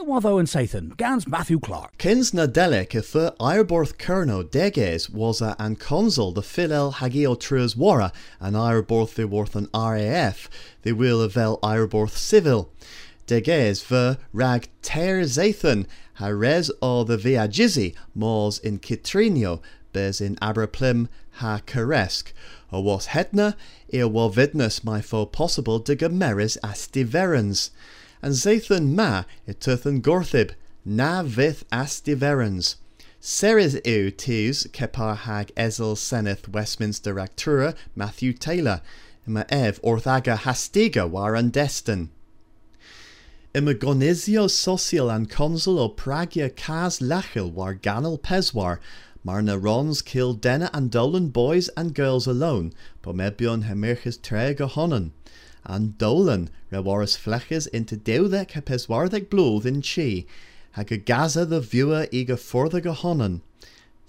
Nawatho and Sathan, Gans Matthew Clark. Kins na delic if Ireborth Kerno deges was a an consul the Philel Hagio Trus Wara and Ireborth the worth an RAF, the will of vel Ireborth Civil. Deges the rag ter Zathan, ha or the via mors in Kitrinio, bez in Aberplim ha Caresk, o was hetna, ear war vidnus my fo possible de gemeris astiverens and Zathan ma eturthan gorthib, na vith astiverens. Seres eu tis kepar hag ezel seneth Westminster Actura Matthew Taylor, ima ev orthaga hastiga war destin. Ima gonizio social and consul o pragia cas lachil war ganel peswar, Marna rons kill denna and dolan boys and girls alone, pomebion hemirchis trega honan an dolan ra waras flechas into deuda ca peswardeg in chi, ha go the viewer i go forda go honan.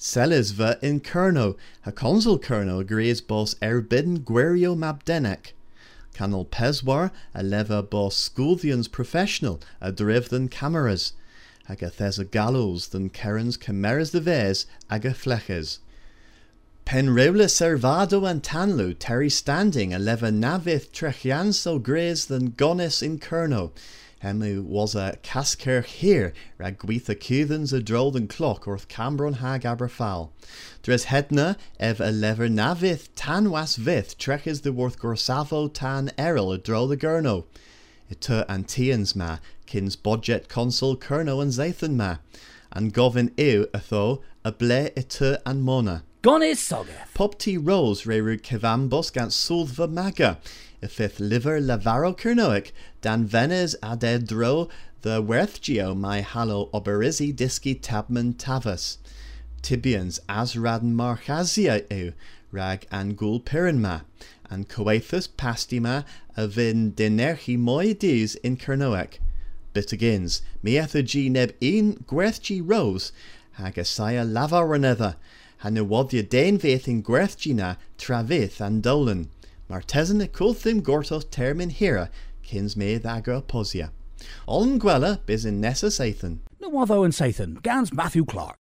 In Kerno, ha consul Kerno agrees bos erbidden guerio mabdenek. Canal peswar a leva bos schoolthians professional a drivthan cameras. Aga thesa gallows than kerens cameras de ves aga fleches. Penreula servado and tanlu terry standing a leva navith trechian so graze than gonis in kerno. Hemu was a casker here, rag gwitha cuthans a drolden clock orth cambron hag aberfal. Dres hedna ev a lever navith tan was vith treches the worth gorsavo tan eril a drol the gurno. Ita antians ma, kins Bodget consul kerno and zathan ma, and govin ew a tho a ble ita and mona. Gonis Sogeth. Popti Rose reru kevambos gant sulva maga. Y fifth liver lavaro kernoic, dan venes adedro the werthgeo my halo oberizi diski tabman tavas. Tibians asraden marchazia eu, rag angul pirinma, and coethus pastima avin dinerchi moides in kernoic. Bitagins, miethagy neb in gwerthgi rose, hagasaya lava y waddia den veth in gwerthgina travith an dolan, mar tesan y culthim gortos termin hira, kins medd agra posia. All gwella bis in Nessa Sathan. Nawatho and Sathan, Gans Matthew Clark.